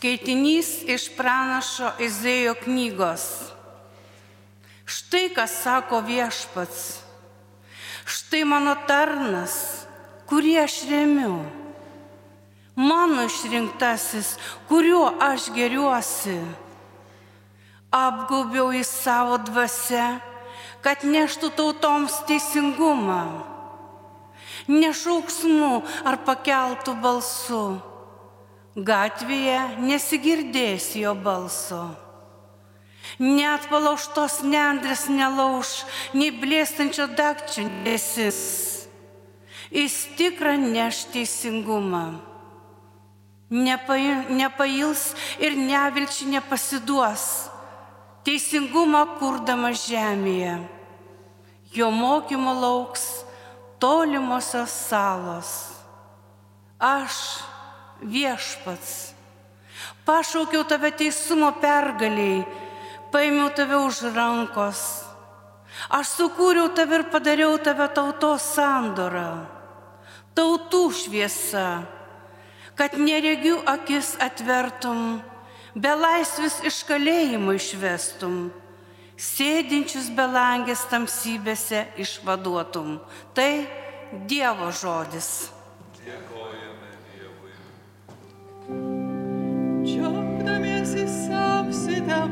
Skaitinys iš pranašo Izėjo knygos. Štai kas sako viešpats. Štai mano tarnas, kurį aš remiu. Mano išrinktasis, kuriuo aš geriuosi. Apgaubiau į savo dvasę, kad neštų tautoms teisingumą. Nešauksmu ar pakeltų balsu Gatvėje nesigirdės jo balso. Net palauštos nendrės nelauž, nei blėstančio dakčio nesis. Jis tikrą neš teisingumą. Nepails ir nevilčiai nepasiduos. Teisingumą kurdama žemėje. Jo mokymo lauks tolimosios salos. Aš viešpats. Pašaukiau tave teisumo pergaliai, paėmiau tave už rankos. Aš sukūriau tave ir padariau tave tautos sandorą, tautų šviesa, kad neregių akis atvertum, be laisvis iš kalėjimo išvestum, sėdinčius belangės tamsybėse išvaduotum. Tai Dievo žodis. Чудом я сам всегда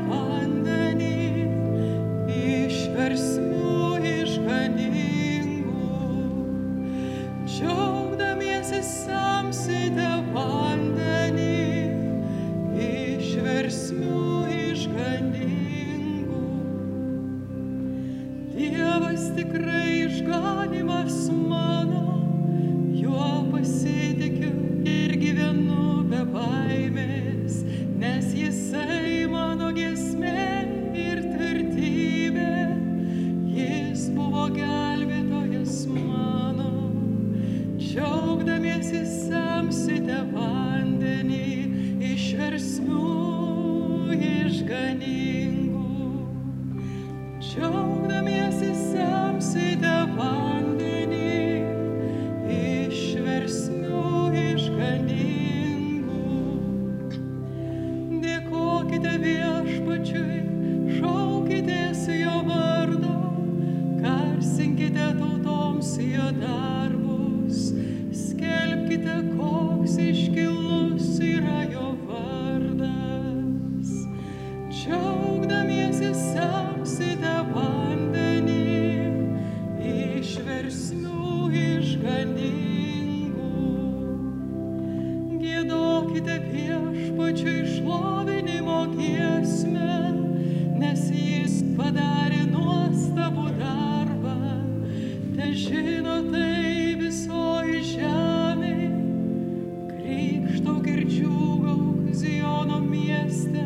mieste,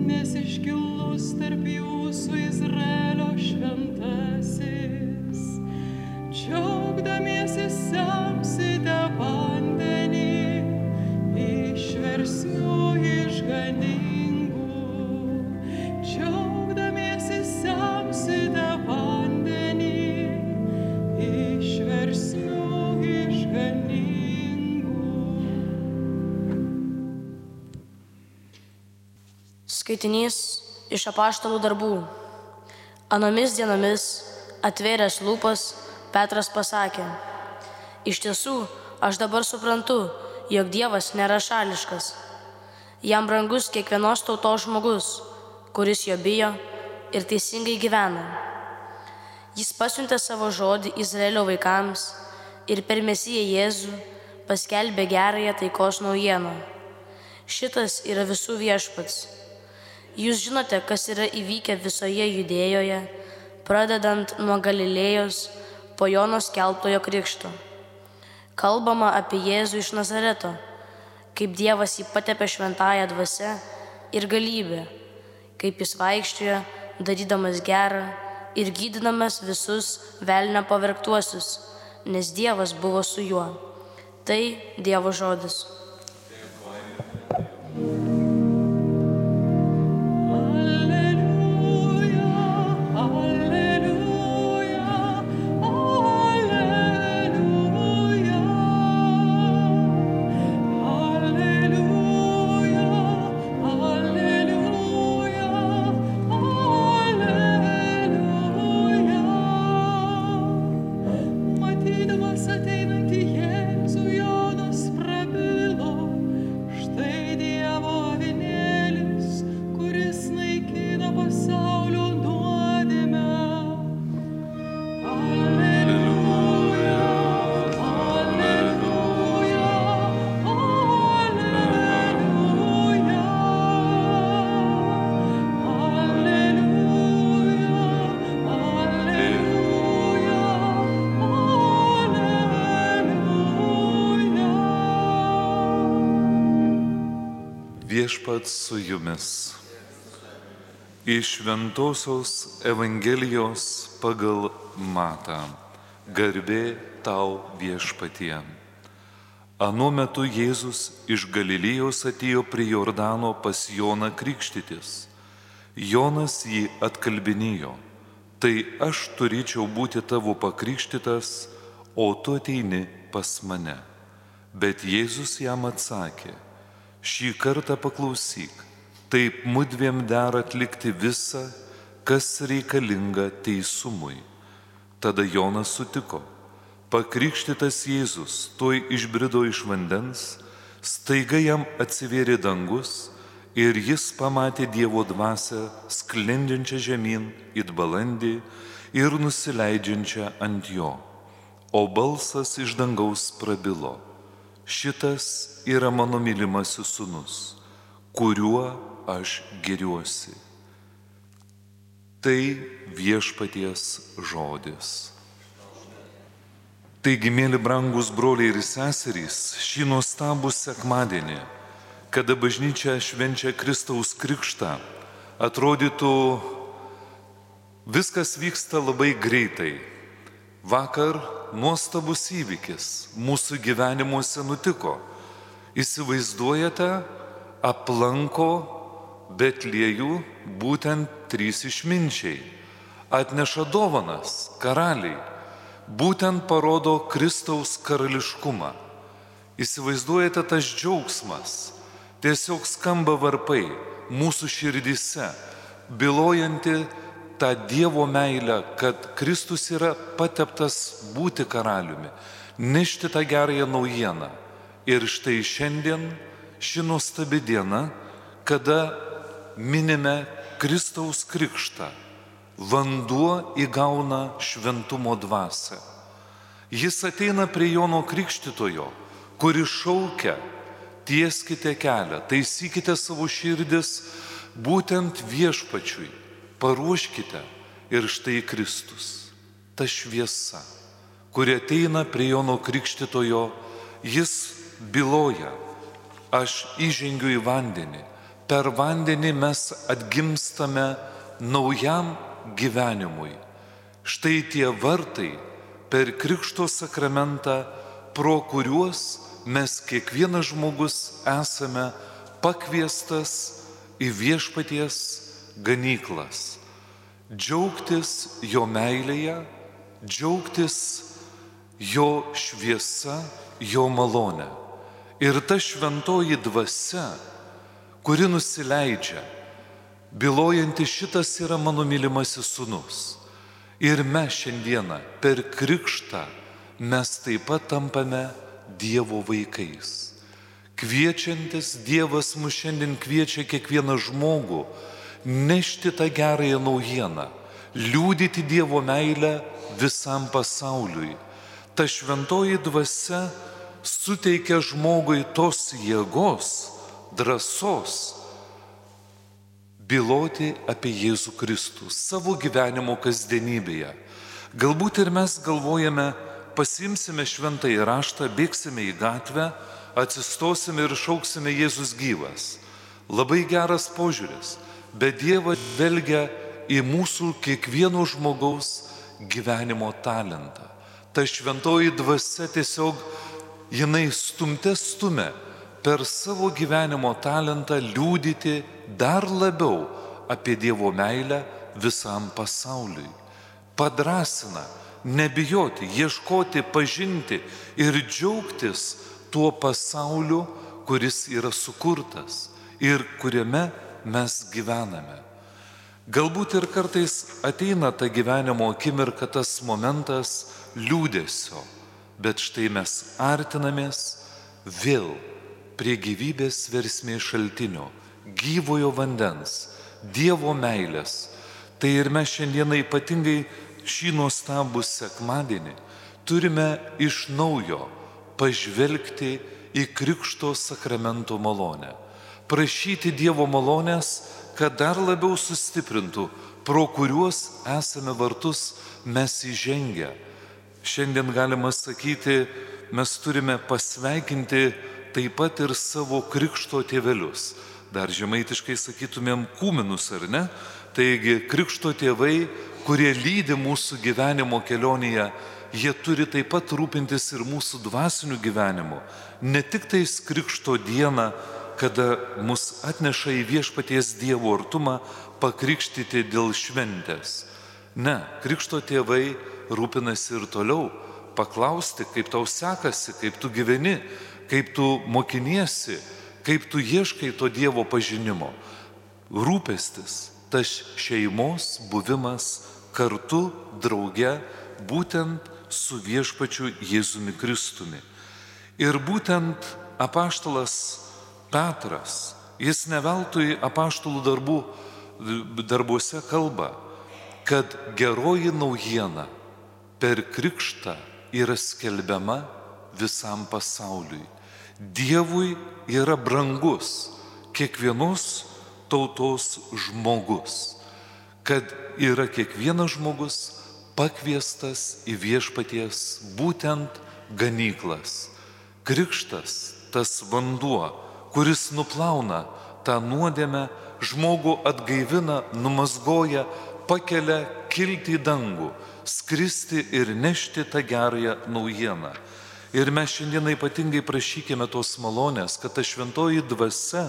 nes iškilus tarp jūsų Izraelio šventasis. Džiaugdamiesi semsite vandenį, išversmių išganingų. Džiaugdamiesi semsite vandenį, išversmių. Skaitinys iš apaštalų darbų. Anomis dienomis atvėręs lūpas, Petras pasakė, iš tiesų aš dabar suprantu, jog Dievas nėra šališkas. Jam brangus kiekvienos tautos žmogus, kuris jo bijo ir teisingai gyvena. Jis pasiuntė savo žodį Izraelio vaikams ir per Mesiją Jėzų paskelbė gerąją taikos naujieną. Šitas yra visų viešpats Jūs žinote, kas yra įvykę visoje judėjoje, pradedant nuo Galilėjos po Jono skelbtojo krikšto. Kalbama apie Jėzų iš Nazareto, kaip Dievas jį patepė šventąją dvasę ir galybę, kaip jis vaikščiojo, darydamas gerą ir gydydamas visus velnio pavergtuosius, nes Dievas buvo su juo. Tai Dievo žodis. Viešpat su jumis. Iš Ventosios Evangelijos pagal Matą. Garbė tau viešpatie. Anu metu Jėzus iš Galilėjos atėjo prie Jordano pas Joną krikštytis. Jonas jį atkalbinėjo. Tai aš turėčiau būti tavo pakrikštytas, o tu ateini pas mane. Bet Jėzus jam atsakė, šį kartą paklausyk, taip mudviem dera atlikti visą, kas reikalinga teisumui. Tada Jonas sutiko. Pakrikštytas Jėzus tuoj išbrido iš vandens, staiga jam atsivėrė dangus ir jis pamatė Dievo dvasę sklendžiančią žemyn į balandį ir nusileidžiančią ant jo. O balsas iš dangaus prabilo. Šitas yra mano mylimasis sunus, kuriuo aš geriuosi. Tai viešpaties žodis. Taigi, mėly brangus broliai ir seserys, šį nuostabų sekmadienį, kada bažnyčia švenčia Kristaus krikštą, atrodytų viskas vyksta labai greitai. Vakar nuostabus įvykis mūsų gyvenimuose nutiko. Įsivaizduojate, aplanko Betliejų būtent trys išminčiai, atneša dovanas karaliai būtent parodo Kristaus karališkumą. Įsivaizduojate tas džiaugsmas, tiesiog skamba varpai mūsų širdise, bylojanti tą Dievo meilę, kad Kristus yra pateptas būti karaliumi, nešti tą gerąją naujieną. Ir štai šiandien ši nuostabi diena, kada minime Kristaus krikštą vanduo įgauna šventumo dvasę. Jis ateina prie Jono Krikštitojo, kuris šaukia, tieskite kelią, taisykite savo širdis būtent viešpačiui, paruoškite ir štai Kristus, ta šviesa, kuri ateina prie Jono Krikštitojo, jis byloja, aš įžengiu į vandenį, per vandenį mes atgimstame naujam gyvenimui. Štai tie vartai per Krikšto sakramentą, pro kuriuos mes kiekvienas žmogus esame pakviestas į viešpaties ganyklas. Džiaugtis jo meilėje, džiaugtis jo šviesa, jo malonė. Ir ta šventoji dvasia, kuri nusileidžia bylojanti šitas yra mano mylimasis sunus. Ir mes šiandieną per krikštą mes taip pat tampame Dievo vaikais. Kviečiantis Dievas mus šiandien kviečia kiekvieną žmogų nešti tą gerąją naujieną, liūdyti Dievo meilę visam pasauliui. Ta šventoji dvasia suteikia žmogui tos jėgos, drąsos, byloti apie Jėzų Kristų savo gyvenimo kasdienybėje. Galbūt ir mes galvojame, pasimsime šventąjį raštą, bėgsime į gatvę, atsistosime ir šauksime Jėzus gyvas. Labai geras požiūris, bet Dievas velgia į mūsų kiekvieno žmogaus gyvenimo talentą. Ta šventoji dvasia tiesiog jinai stumte stumia per savo gyvenimo talentą liūdyti dar labiau apie Dievo meilę visam pasauliui. Padrasina nebijoti, ieškoti, pažinti ir džiaugtis tuo pasauliu, kuris yra sukurtas ir kuriame mes gyvename. Galbūt ir kartais ateina ta gyvenimo akimirka, tas momentas liūdėsio, bet štai mes artinamės vėl prie gyvybės versmės šaltinio, gyvojo vandens, Dievo meilės. Tai ir mes šiandieną ypatingai šį nuostabų sekmadienį turime iš naujo pažvelgti į Krikšto sakramento malonę. Prašyti Dievo malonės, kad dar labiau sustiprintų, pro kuriuos esame vartus mes įžengę. Šiandien galima sakyti, mes turime pasveikinti taip pat ir savo krikšto tėvelius. dar žemaitiškai sakytumėm kūminus, ar ne? Taigi krikšto tėvai, kurie lydi mūsų gyvenimo kelionėje, jie turi taip pat rūpintis ir mūsų dvasiniu gyvenimu. Ne tik tais krikšto dieną, kada mus atneša į viešpaties Dievo artumą pakrikštyti dėl šventės. Ne, krikšto tėvai rūpinasi ir toliau, paklausti, kaip tau sekasi, kaip tu gyveni, kaip tu mokiniesi, kaip tu ieškai to Dievo pažinimo. Rūpestis, tas šeimos buvimas kartu, drauge, būtent su viešpačiu Jėzumi Kristumi. Ir būtent apaštalas Petras, jis neveltui apaštalų darbų, darbuose kalba, kad geroji naujiena per krikštą yra skelbiama visam pasauliui. Dievui yra brangus kiekvienos tautos žmogus, kad yra kiekvienas žmogus pakviestas į viešpaties būtent ganyklas. Krikštas, tas vanduo, kuris nuplauna tą nuodėmę, žmogų atgaivina, numazgoja, pakelia kilti į dangų, skristi ir nešti tą gerąją naujieną. Ir mes šiandieną ypatingai prašykime tos malonės, kad ta šventoji dvasia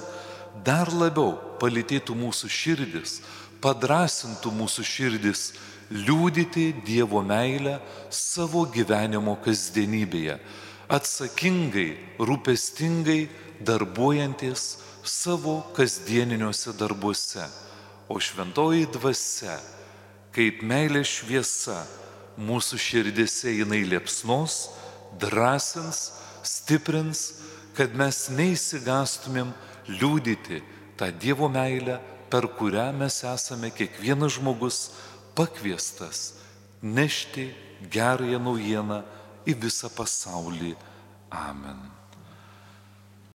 dar labiau palytėtų mūsų širdis, padrasintų mūsų širdis liūdyti Dievo meilę savo gyvenimo kasdienybėje, atsakingai, rūpestingai darbuojantis savo kasdieniniuose darbuose. O šventoji dvasia, kaip meilės šviesa, mūsų širdise jinai liepsnos, drąsins, stiprins, kad mes neįsigastumėm liūdyti tą Dievo meilę, per kurią mes esame kiekvienas žmogus pakviestas nešti gerąją naujieną į visą pasaulį. Amen.